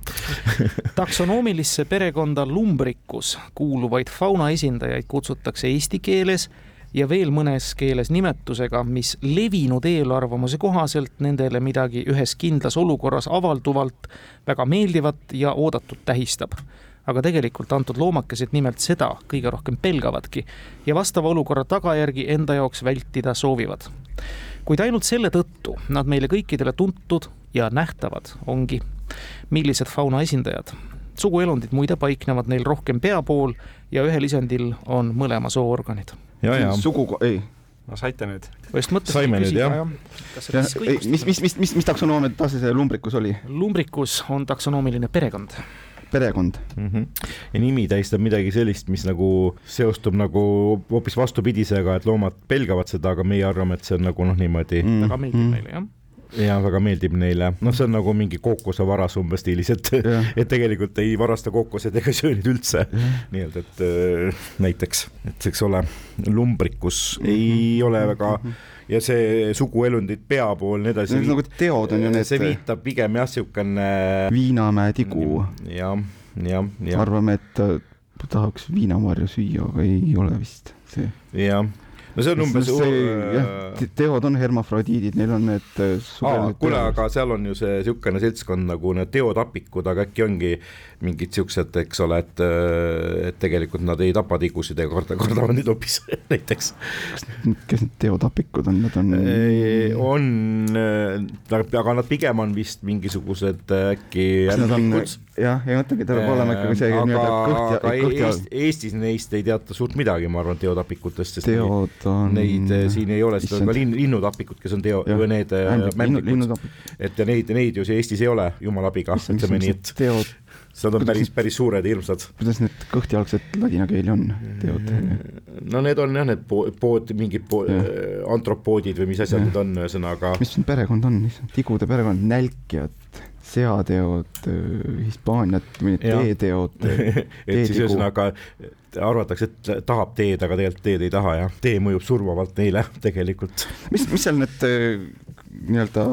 taksonoomilisse perekonda lumbricus kuuluvaid fauna esindajaid kutsutakse eesti keeles ja veel mõnes keeles nimetusega, mis levinud eelarvamuse kohaselt nendele midagi ühes kindlas olukorras avalduvalt väga meeldivat ja oodatut tähistab aga tegelikult antud loomakesed nimelt seda kõige rohkem pelgavadki ja vastava olukorra tagajärgi enda jaoks vältida soovivad. kuid ainult selle tõttu nad meile kõikidele tuntud ja nähtavad ongi, millised fauna esindajad. suguelundid muide paiknevad neil rohkem pea pool ja ühel isendil on mõlema soorganid. ja, ja sugu, ei no saite nüüd? just mõtlesin Saime nüüd, jah. Ja, ei, mis, mis, mis, mis, mis taksonoomia tase see lumbrikus oli? lumbrikus on taksonoomiline perekond. Perekond mm. -hmm. ja nimi tähistab midagi sellist, mis nagu seostub nagu hoopis vastupidisega, et loomad pelgavad seda, aga meie arvame, et see on nagu noh, niimoodi mm. väga meeldib mm. meile jah ja väga meeldib neile, noh, see on nagu mingi kookosavaras umbes stiilis, et et tegelikult ei varasta kookosed ega söö neid üldse. nii-öelda, et äh, näiteks, et eks ole, lumbrikus ei ole väga ja see suguelundid pea pool, nii edasi. Nagu teod on ju need- see viitab pigem jah, siukene Viinamäe tigu. jah, jah, jah, arvame, et ta tahaks viinamarju süüa, aga ei ole vist see. jah no see on umbes jah, teod on hermafrodiidid, neil on need äh, kuule, aga seal on ju see niisugune seltskond nagu need teotapikud, aga äkki ongi mingid siuksed, eks ole, et, et tegelikult nad ei tapa tigusid ega karda, kardavad neid hoopis näiteks. kes need teotapikud on, nad on on, aga nad pigem on vist mingisugused äkki jah, ei mõtlegi, ta peab olema ikkagi see aga aga Eestis neist ei teata suurt midagi, ma arvan, teotapikutest, teod on neid eh, siin ei ole, sest on ka linn, linnutapikud, kes on teo, või need eh, linnutapik, et neid, neid ju siin Eestis ei ole, jumala abiga, ütleme nii, et teod, Nad on päris, päris suured ja hirmsad. kuidas need kõhtjalgsed ladina keeli on, teod? no need on jah, need po- pood, mingid po- Jah., antropoodid või mis asjad need on, ühesõnaga. mis siin perekond on, tigude perekond, nälkijad, seateod, Hispaaniat, teeteod, et siis ühesõnaga arvatakse, et tahab teed, aga tegelikult teed ei taha ja tee mõjub surmavalt neile tegelikult. mis, mis seal need äh, nii-öelda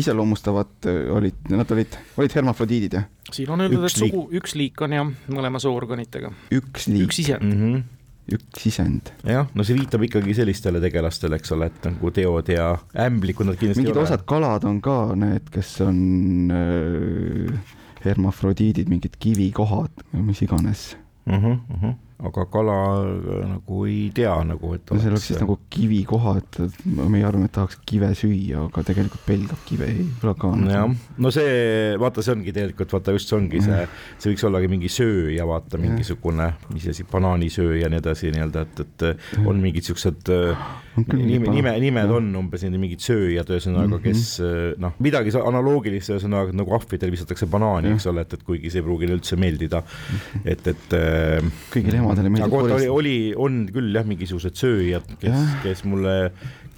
iseloomustavad äh, olid, nad olid, olid hermafrodiidid jah? siin on öeldud, et Üks liik- sugu, üks liik on jah, mõlema soorganitega, üks liik üks, isend mm. mm. -hmm. üks isend. jah, no see viitab ikkagi sellistele tegelastele, eks ole, et nagu teod ja ämblikud nad kindlasti mingid osad kalad on ka need, kes on äh, hermafrodiidid, mingid kivikohad või mis iganes. uh. -huh, uh -huh. Aga kala äh, nagu ei tea nagu, et no seal oleks siis nagu kivikohad, et meie arvame, et tahaks kive süüa, aga tegelikult pelgab kive, ei ole ka. jah, no see, vaata, see ongi tegelikult, vaata just see ongi see, see võiks ollagi mingi sööja, vaata mingisugune, mis asi, banaanisööja ja nii edasi nii-öelda, et, et on mingid siuksed äh, nime, nime, nimed on umbes mingid sööjad, ühesõnaga, kes äh, noh, midagi analoogilist, ühesõnaga nagu ahvidel visatakse banaani, eks ole, et, et kuigi see ei pruugi üldse meeldida, et, et äh, kõigile emadele meeldib oota, oli, koristada. oli, on küll jah, mingisugused sööjad, kes kes mulle,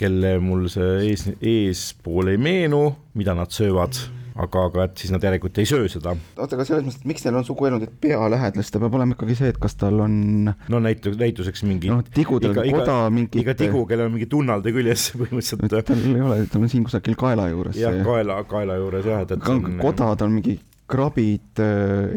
kelle mul see ees, eespool ei meenu, mida nad söövad, aga, aga et siis nad järelikult ei söö seda. oota, aga selles mõttes, et miks neil on suguelundid pealähedased, peab olema ikkagi see, et kas tal on no näitus, näituseks mingi noh, tigudel iga- koda mingit iga tigu, kellel on mingi tunnalde küljes põhimõtteliselt tal ei ole, tal on siin kusagil kaela juures jah, kaela, kaela juures jah, et, et on kodad on mingi krabid,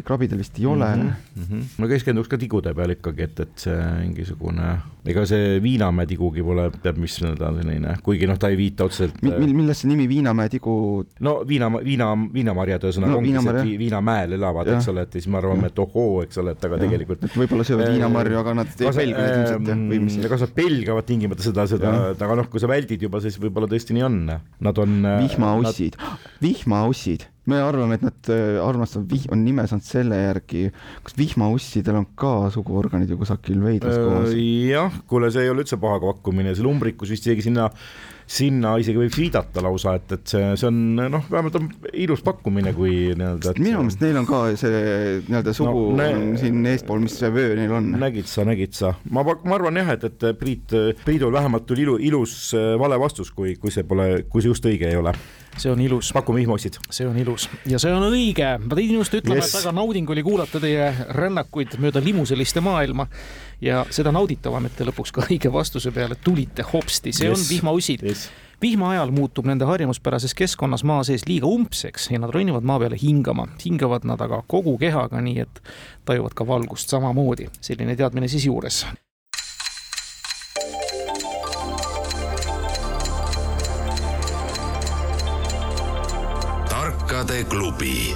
krabidel vist ei ole mm. -hmm. no keskenduks ka tigude peal ikkagi, et, et see mingisugune, ega see Viinamäe tigugi pole teab mis ta selline, kuigi noh, ta ei viita otseselt Mi, mil, millest see nimi Viinamäe tigu, no viina, viina, viinamarjad ühesõnaga No ongi see, viinamarja. et vi- viinamäel elavad, eks ole, et siis me arvame, et ohoo, eks ole, et aga tegelikult et võib-olla söövad Äh, viinamarju, aga nad ei pelga neid ilmselt jah, või mis ähm, kas nad pelgavad tingimata seda, seda aga noh, kui sa väldid juba, siis võib-olla tõesti nii on. Nad on. äh, vihmaussid, vihmaussid, me arvame, et nad äh, armastavad vih-, on nime saanud selle järgi, kas vihmaussidel on ka suguorganid ju kusagil veidlas kohas? jah, kuule, see ei ole üldse paha pakkumine, see lumbrikus vist isegi sinna, sinna isegi võib viidata lausa, et, et see, see on noh, vähemalt on ilus pakkumine, kui nii-öelda. minu meelest neil on ka see nii-öelda sugu No, ne- on siin eespool, mis see vöö neil on. nägid sa, nägid sa, ma, ma arvan jah, et, et Priit, Priidul vähemalt tuli ilu, ilus äh, vale vastus, kui, kui see pole, kui see just õige ei ole. see on ilus, pakume vihmaussid. see on ilus ja see on õige. ma pidin just ütlema yes., et väga nauding oli kuulata teie rännakuid mööda limuseliste maailma ja seda nauditavam, et te lõpuks ka õige vastuse peale tulite hopsti, see yes. On vihmaussid Yes. vihma ajal muutub nende harjumuspärases keskkonnas maa sees liiga umbseks ja nad ronivad maa peale hingama. hingavad nad aga kogu kehaga, nii et tajuvad ka valgust samamoodi. selline teadmine siis juures. tarkade klubi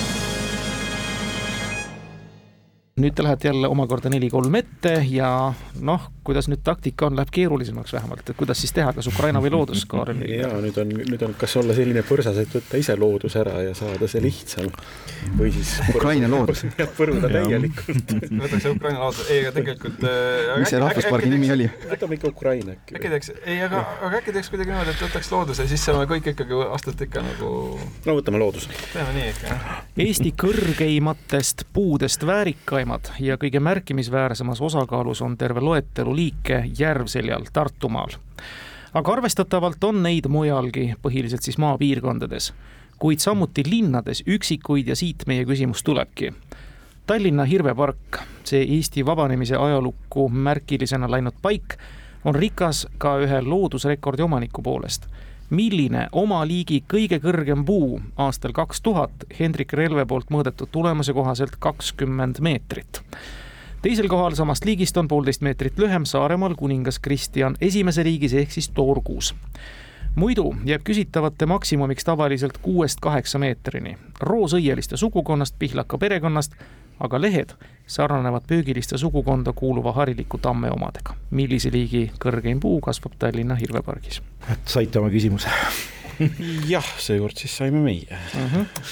nüüd te lähete jälle omakorda neli-kolm ette ja noh, kuidas nüüd taktika on, läheb keerulisemaks vähemalt, et kuidas siis teha, kas Ukraina või loodus, Kaarel? jaa, nüüd on, nüüd on, kas olla selline põrsas, et võtta ise loodus ära ja saada see lihtsam või siis Ukraina loodus. põruda täielikult. võtaks Ukraina loodus, ei, aga tegelikult äh, mis see rahvuspargi nimi oli? võtame ikka Ukraina äkki. äkki teeks, ei, aga, aga äkki teeks kuidagi niimoodi, et võtaks looduse, siis saame kõik ikkagi aastat ikka nagu no võtame looduse. teeme nii ikka. Eesti kõrgeimatest puudest väärikaimad ja kõige märkimisväärsemas osakaalus on terve loetelu liike Järvseljal Tartumaal. aga arvestatavalt on neid mujalgi, põhiliselt siis maapiirkondades, kuid samuti linnades üksikuid ja siit meie küsimus tulebki. Tallinna Hirvepark, see Eesti vabanemise ajalukku märkilisena läinud paik, on rikas ka ühe loodusrekordi omaniku poolest milline oma liigi kõige kõrgem puu aastal kaks tuhat Hendrik Relve poolt mõõdetud tulemuse kohaselt kakskümmend meetrit. teisel kohal samast liigist on poolteist meetrit lühem Saaremaal kuningas Kristjan Esimese riigis ehk siis toorkuus muidu jääb küsitavate maksimumiks tavaliselt kuuest kaheksa meetrini. roosõieliste sugukonnast, pihlaka perekonnast aga lehed sarnanevad pöögiliste sugukonda kuuluva hariliku tamme omadega. millise liigi kõrgeim puu kasvab Tallinna Hirvepargis? et saite oma küsimuse jah, seekord siis saime meie uh. Mhm. -huh.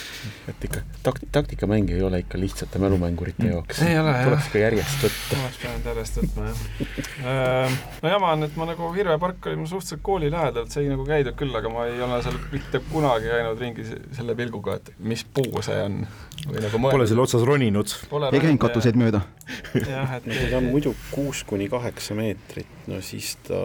et ikka takt-, taktikamänge ei ole ikka lihtsate mälumängurite jaoks. ei ole jah. tuleks ikka järjest võtta. oleks pidanud järjest võtma jah. no jama on, et ma nagu Virve park oli mul suhteliselt kooli lähedal, et sai nagu käidud küll, aga ma ei ole seal mitte kunagi käinud ringi selle pilguga, et mis puu see on. või nagu mõelnud. Pole selle otsas roninud. ei käinud katuseid mööda. jah, et no kui ta on muidu kuus kuni kaheksa meetrit, no siis ta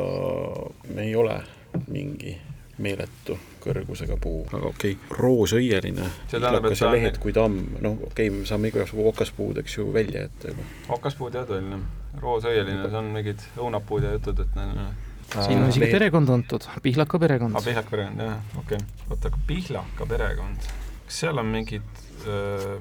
ei ole mingi meeletu kõrgusega puu, aga okei okay., roosõieline, pihlakas ja lehed kui tamm, noh okei okay,, me saame igasugu okaspuud, eks ju, välja jätta juba. okaspuud jah, tõeline. roosõieline, see on mingid õunapuud ja jutud, et need siin on isegi perekond antud, Pihlaka perekond. aa, Pihlaka perekond, jah, okei okay.. oota, aga Pihlaka perekond, kas seal on mingid,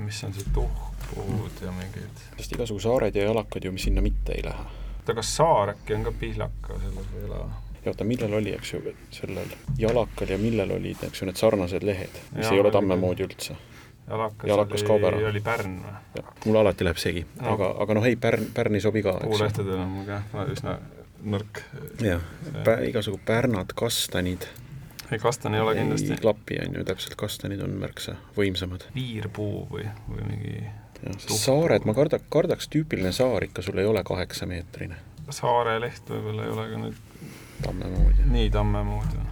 mis on see tuhkpuud ja mingid? sest igasugu saared ja jalakad ju, mis sinna mitte ei lähe. oota, kas saar äkki on ka Pihlaka selles või ei ole? Ja oota, millel oli, eks ju, sellel jalakal ja millel olid, eks ju, need sarnased lehed, mis ja, ei ole tamme moodi üldse. jalakas, jalakas oli, oli, Pärn või? mul alati läheb segi no., aga, aga noh, ei, Pärn, Pärn ei sobi ka. puulehtedel on ka üsna nõrk. jah, igasugu pärnad, kastanid. ei, kastan ei ole kindlasti. ei klapi, on ju, täpselt, kastanid on märksa võimsamad. viirpuu või, või mingi jah, saared, ma karda, kardaks tüüpiline saar ikka sul ei ole kaheksameetrine. saare leht võib-olla ei ole ka nüüd tamme moodi. nii tamme moodi.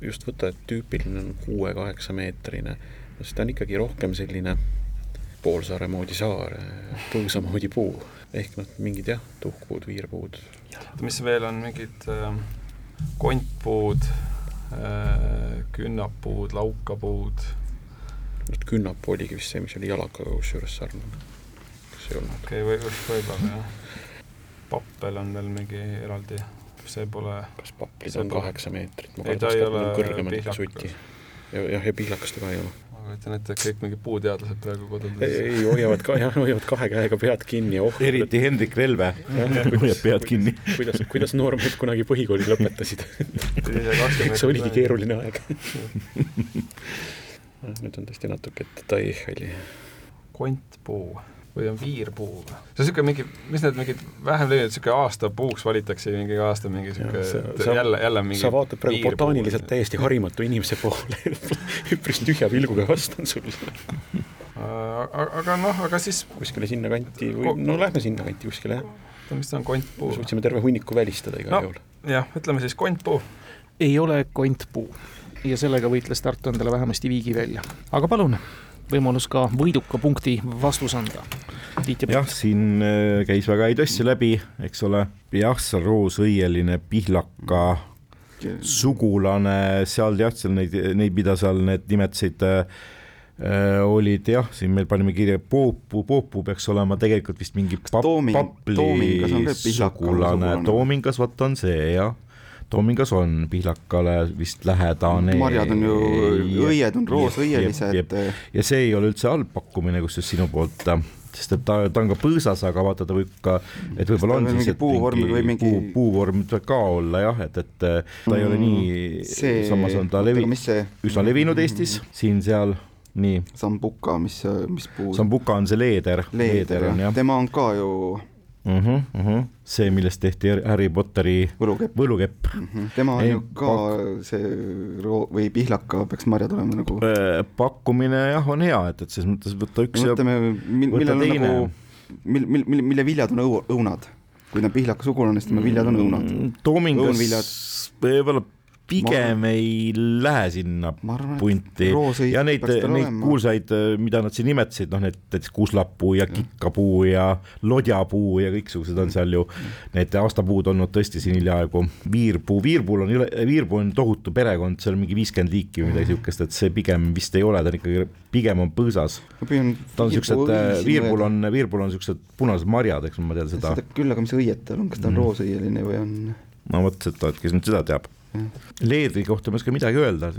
just võtta, et tüüpiline on kuue-kaheksa meetrine, siis ta on ikkagi rohkem selline poolsaare moodi saar, põõsa moodi puu, ehk noh, mingid jah, tuhkpuud, viirpuud. mis veel on, mingid äh, kontpuud äh,, künnapuud, laukapuud. vot künnapuu oligi vist see, mis oli jalakaga kusjuures sarnane. kas ei olnud? okei okay, või, võib-olla jah. pappel on veel mingi eraldi see pole kas paplid on kaheksa meetrit, on kõrgemad ikka suti. ja, jah, ja pihlakas ta ka ei ole. ma kujutan ette, et kõik mingi puuteadlased praegu kodudes ei, ei, hoiavad ka, jah, hoiavad kahe käega pead kinni ja oh, eriti et... Hendrik Relve. Hoiab pead kinni. Kuidas, kuidas noormehed kunagi põhikooli lõpetasid? See oligi keeruline aeg. Nüüd on tõesti natuke detaili. kontpuu või on viirpuu või? see on niisugune mingi, mis need mingid vähem levinud, niisugune aastapuuks valitakse mingi aasta mingi niisugune jälle, jälle mingi sa vaatad praegu botaaniliselt täiesti harimatu inimese poole üpris tühja pilguga vastan sulle aga noh, aga siis kuskile sinnakanti või no lähme sinnakanti kuskile, jah. mis ta on, kontpuu? suutsime terve hunniku välistada igal no, juhul. jah, ütleme siis kontpuu. ei ole kontpuu ja sellega võitles Tartu endale vähemasti viigi välja, aga palun võimalus ka võiduka punkti vastus anda. jah, siin äh, käis väga häid asju läbi, eks ole, jah, see roosõieline pihlaka sugulane, seal jah, seal neid, neid, mida seal need nimetasid äh, olid jah, siin meil panime kirja Poopu, Poopu peaks olema tegelikult vist mingi pap, Tooming, papli sugulane, Toomingas vot on see jah Toomingas on pihlakale vist lähedane. marjad on ju, õied on roosõielised. ja see ei ole üldse halb pakkumine, kusjuures sinu poolt. sest et ta, ta on ka põõsas, aga vaata, ta võib ka, et võib-olla on siis, et puuvorm või mingi puu, puuvorm ka olla jah, et, et ta ei ole nii, samas on ta levi-, üsna levinud Eestis, siin-seal nii. sambuka, mis, mis puu? sambuka on see leeder. leeder, jah ja., tema on ka ju mm. -hmm, mm -hmm. see, millest tehti Harry Potteri võlukepp, võlukepp. Mm -hmm. tema on ju ka pak... see roo- või pihlaka peaks marjad olema nagu. Äh, pakkumine jah, on hea, et, et selles mõttes võtta üks mõtleme, ja millel on nagu, mil-, mil-, mil-, mille viljad on õu-, õunad kui ta on pihlaka sugulane, siis tema viljad on õunad. Mm, toomingas võib-olla pigem ma... ei lähe sinna arvan, punti ja neid, neid kuulsaid, mida nad siin nimetasid, noh, need näiteks kuuslapuu ja kikkapuu ja lodjapuu ja kõiksugused on seal ju need aastapuud olnud tõesti siin hiljaaegu. viirpuu, viirpuul on, viirpuu on tohutu perekond, seal on mingi viiskümmend liiki või midagi siukest, et see pigem vist ei ole, ta on ikkagi, pigem on põõsas. ta on siuksed, viirpuul on, viirpuul on siuksed punased marjad, eks ma tean seda. küll, aga mis õied tal on, kas ta on mm. roosõieline või on? no vot, et kes nüüd seda teab Leedri kohta ma ei oska midagi öelda,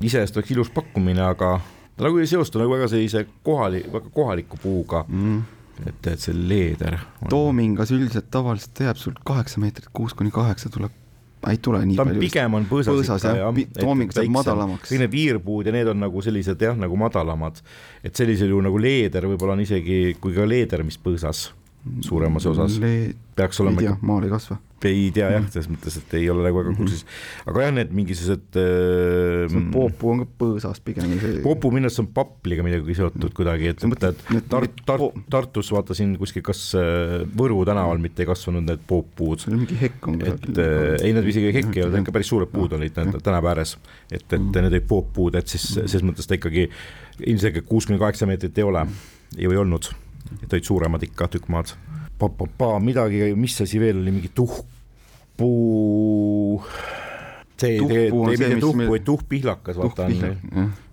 iseenesest oleks ilus pakkumine, aga ta nagu ei seostu nagu väga sellise kohali, väga kohaliku puuga. Mm.. et, et see leeder on.... toomingas üldiselt tavaliselt jääb sul kaheksa meetrit, kuus kuni kaheksa tuleb ei tule nii ta palju. pigem on põõsas, põõsas ikka jah, tooming saab madalamaks. kõik need viirpuud ja need on nagu sellised jah, nagu madalamad, et sellisel juhul nagu leeder võib-olla on isegi, kui ka leeder, mis põõsas suuremas osas Le... peaks olema. ei tea, maal ei kasva ei tea jah, selles mõttes, et ei ole nagu väga kursis, aga jah, need mingisugused äh,. poopuu on ka põõsas pigem. poopuu minu arust on papliga midagi seotud kuidagi, et mõtled Tart-, Tart-, Tartus vaata siin kuskil, kas äh, Võru tänaval mitte ei kasvanud need pooppuud. seal mingi hekk on. et äh, ei, need isegi hekk ei olnud, ikka päris suured puud olid tänava ääres, et, et mm. need olid pooppuud, et siis selles mõttes ta ikkagi ilmselgelt kuus kuni kaheksa meetrit ei ole, ei olnud, et olid suuremad ikka tükk maad pa-pa-pa, midagi, mis asi veel oli, mingi tuhk, tuhkpuu, see ei tee, tee mitte tuhku, vaid tuhkpihlakas, vaata on.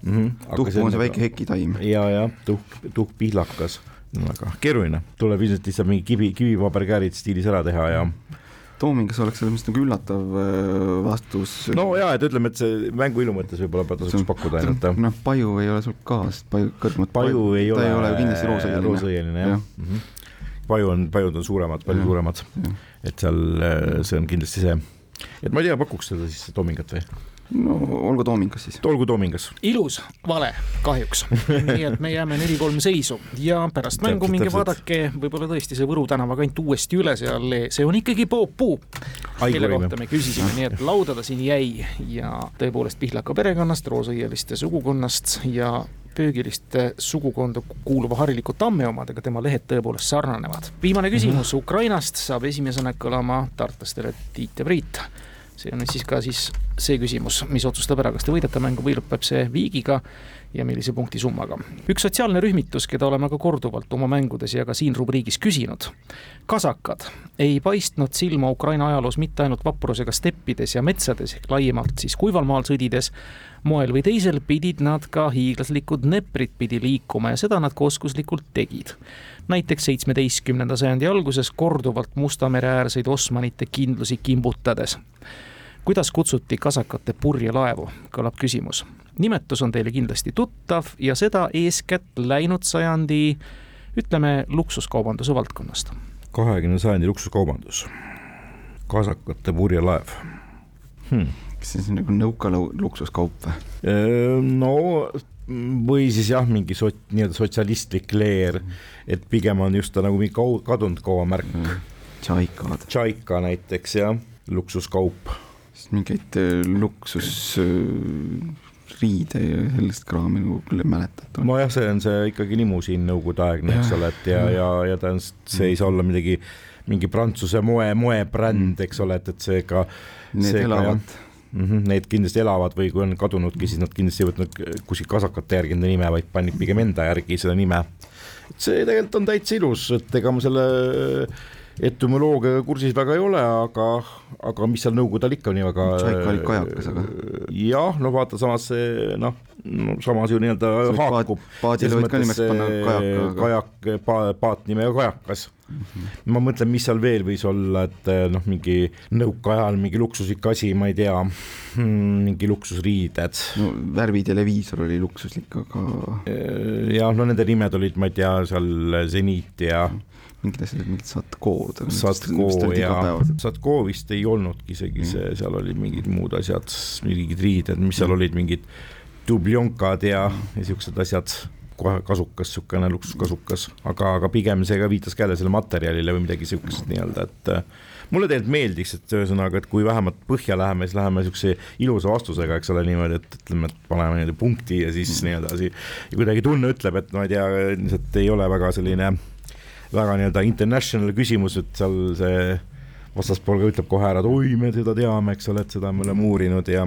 Mhm. tuhkpuu on see väike hekitaim. ja, ja tuhk, tuhkpihlakas, väga keeruline, tuleb ilmselt lihtsalt mingi kivi, kivipaberkäärid stiilis ära teha ja Toomingas oleks selles mõttes nagu üllatav äh, vastus. no ja, et ütleme, et see mängu ilu mõttes võib-olla tasuks pakkuda ainult. noh, Paju ei ole sul ka, sest Paju kõrgemat Paju ei ole, ei ole kindlasti roosõieline. roosõieline jah ja. mm. -hmm. Paju on, pajud on suuremad, palju suuremad. Et seal äh, see on kindlasti see, et ma ei tea, pakuks seda siis toomingat või? No olgu toomingas siis. olgu toomingas. ilus vale, kahjuks. nii et me jääme neli-kolm seisu ja pärast mängu minge vaadake, võib-olla tõesti see Võru tänava kant uuesti üle seal, see on ikkagi poopuu. kelle kohta me küsisime, nii et lauda ta siin jäi ja tõepoolest Pihlaka perekonnast, roosõieliste sugukonnast ja pöögiliste sugukonda kuuluva hariliku tamme omadega tema lehed tõepoolest sarnanevad. viimane küsimus mm -hmm. Ukrainast saab esimesena kõlama tartlastele Tiit ja Priit. See on siis ka siis see küsimus, mis otsustab ära, kas te võidate mängu või lõpeb see viigiga ja millise punkti summaga. üks sotsiaalne rühmitus, keda oleme ka korduvalt oma mängudes ja ka siin rubriigis küsinud. kasakad ei paistnud silma Ukraina ajaloos mitte ainult vaprusega steppides ja metsades ehk laiemalt siis kuival maal sõdides, moel või teisel pidid nad ka hiiglaslikud neprid pidi liikuma ja seda nad ka oskuslikult tegid. Näiteks seitsmeteistkümnenda sajandi alguses korduvalt Musta mere äärseid Osmanite kindlusi kimbutades. kuidas kutsuti kasakate purjelaevu, kõlab küsimus. nimetus on teile kindlasti tuttav ja seda eeskätt läinud sajandi ütleme luksuskaubanduse valdkonnast. kahekümne sajandi luksuskaubandus, kasakate purjelaev hmm kas see on nagu nõukaluksuskaup või? no või siis jah, mingi sot-, nii-öelda sotsialistlik leer, et pigem on just ta nagu mingi kau-, kadunud kaubamärk mm.. Tšaikad. Tšaika näiteks jah, luksuskaup. mingeid luksus riide ja sellist kraami nagu küll ei mäleta. nojah, see on see ikkagi limusiin nõukogudeaegne, eks ole, et ja, ja, ja ta on, see ei saa olla midagi, mingi prantsuse moe, moebränd, eks ole, et, et seega. Need elavad mm. -hmm, need kindlasti elavad või kui on kadunudki, siis nad kindlasti ei võtnud kuskil kasakate järgi enda nime, vaid panid pigem enda järgi seda nime. see tegelikult on täitsa ilus, et ega ma selle etümoloogiaga kursis väga ei ole, aga, aga mis seal nõukogude ajal ikka nii väga. Tšaik oli kajakas, aga. jah, no vaata, samas see noh, no samas ju nii-öelda haakub. paadile võid ka nimeks panna kajaka. kajak pa,, paat nimega kajakas ma mõtlen, mis seal veel võis olla, et eh, noh, mingi nõukaajal mingi luksuslik asi, ma ei tea, hmm, mingi luksusriided. no värviteleviisor oli luksuslik, aga. ja no nende nimed olid, ma ei tea, seal Zeniit ja mingid asjad mingid Satko. Satko ja Satko vist ei olnudki isegi see, mm. seal olid mingid muud asjad, mingid riided, mis seal mm. olid, mingid dubljonkad ja, ja siuksed asjad kohe kasukas, niisugune luksuskasukas, aga, aga pigem see ka viitas ka jälle selle materjalile või midagi niisugust nii-öelda, et äh, mulle tegelikult meeldiks, et ühesõnaga, et kui vähemalt põhja läheme, siis läheme niisuguse ilusa vastusega, eks ole, niimoodi, et ütleme, et paneme nii-öelda punkti ja siis nii edasi. ja kuidagi tunne ütleb, et ma ei tea, lihtsalt ei ole väga selline, väga nii-öelda international küsimus, et seal see vastaspool ka ütleb kohe ära, et oi, me seda teame, eks ole, et seda me oleme uurinud ja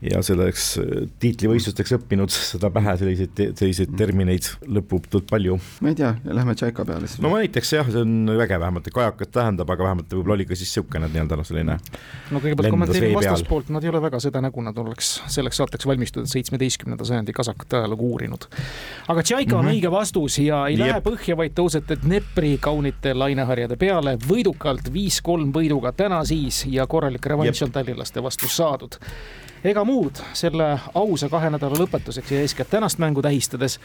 ja selleks äh, tiitlivõistlusteks õppinud seda pähe selliseid, selliseid termineid lõputult palju. ma ei tea, lähme Tšaika peale siis. no näiteks jah, see on vägev, vähemalt kajakat tähendab, aga vähemalt võib-olla oli ka siis niisugune nii-öelda noh, selline no kõigepealt kommenteerin vastaspoolt, nad ei ole väga seda nägu, nad oleks selleks saateks valmistunud seitsmeteistkümnenda sajandi kasakate ajalugu uurinud. aga Tšaika on mm -hmm. õige vastus ja ei Jep. lähe põhja, vaid tõusete Dnepri kaunite laineharjade peale võidukalt viis-kolm võiduga täna siis ja korralik revanš on tallinlaste vastu saadud ega muud selle ausa kahe nädala lõpetuseks ja eeskätt tänast mängu tähistades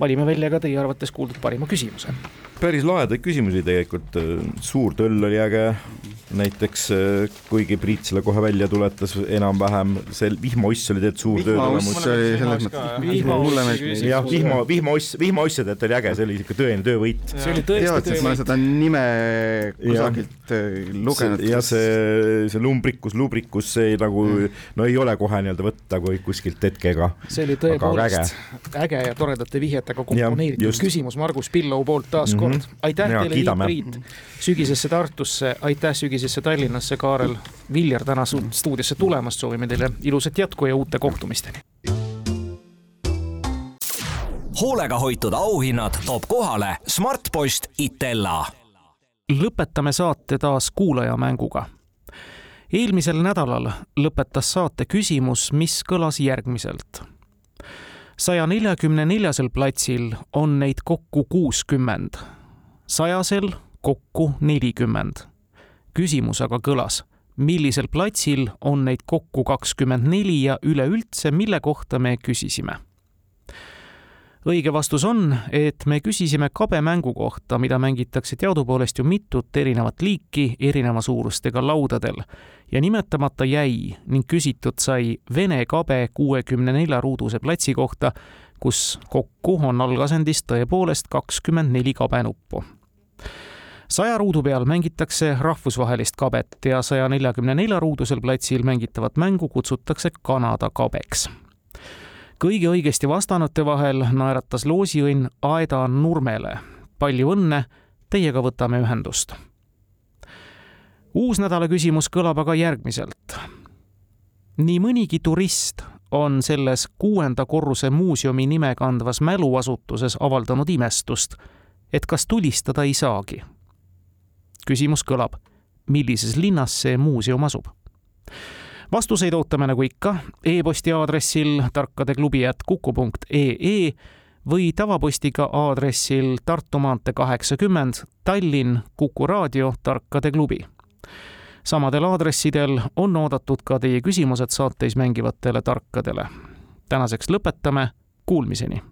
valime välja ka teie arvates kuuldud parima küsimuse. päris lahedaid küsimusi tegelikult, suur töll oli äge, näiteks kuigi Priit selle kohe välja tuletas enam-vähem, see vihmaoss oli tegelikult suur töö tulemus. oli selles mõttes, mulle meeldis. jah, vihma, vihmaoss, vihmaosside oli äge, see oli siuke tõeline töövõit. see oli tõesti töövõit. ma olen seda nime kusagilt äh, lugenud. ja see, see lumbrikus, lubrikus, see nagu mm. no ei ole kohe nii-öelda võtta kui kuskilt hetkega. see oli tõepoolest äge. äge ja toredate vihjetega komponeeritud küsimus Margus Pillau poolt taas kord mm. -hmm. aitäh ja, teile, Priit, sügisesse Tartusse, aitäh sügisesse Tallinnasse, Kaarel Viljar täna stuudiosse tulemast, soovime teile ilusat jätku ja uute kohtumisteni. hoolega hoitud auhinnad toob kohale Smartpost Itella. lõpetame saate taas kuulajamänguga eelmisel nädalal lõpetas saate küsimus, mis kõlas järgmiselt saja neljakümne neljasel platsil on neid kokku kuuskümmend, sajasel kokku nelikümmend. Küsimus aga kõlas, millisel platsil on neid kokku kakskümmend neli ja üleüldse, mille kohta me küsisime? Õige vastus on, et me küsisime kabemängu kohta, mida mängitakse teadupoolest ju mitut erinevat liiki erineva suurustega laudadel. Ja nimetamata jäi ning küsitud sai Vene kabe kuuekümne nelja ruuduse platsi kohta, kus kokku on algasendis tõepoolest kakskümmend neli kabenuppu saja ruudu peal mängitakse rahvusvahelist kabet ja saja neljakümne nelja ruudusel platsil mängitavat mängu kutsutakse Kanada kabeks kõigi õigesti vastanute vahel naeratas loosiõnn Aeda Nurmele. palju õnne, teiega võtame ühendust. uus nädala küsimus kõlab aga järgmiselt. nii mõnigi turist on selles kuuenda korruse muuseumi nime kandvas mäluasutuses avaldanud imestust, et kas tulistada ei saagi. Küsimus kõlab, millises linnas see muuseum asub vastuseid ootame nagu ikka e-posti aadressil tarkadeklubi.kuku.ee või tavapostiga aadressil Tartu maantee kaheksakümmend, Tallinn, Kuku raadio, Tarkade klubi. samadel aadressidel on oodatud ka teie küsimused saateis mängivatele tarkadele. tänaseks lõpetame, kuulmiseni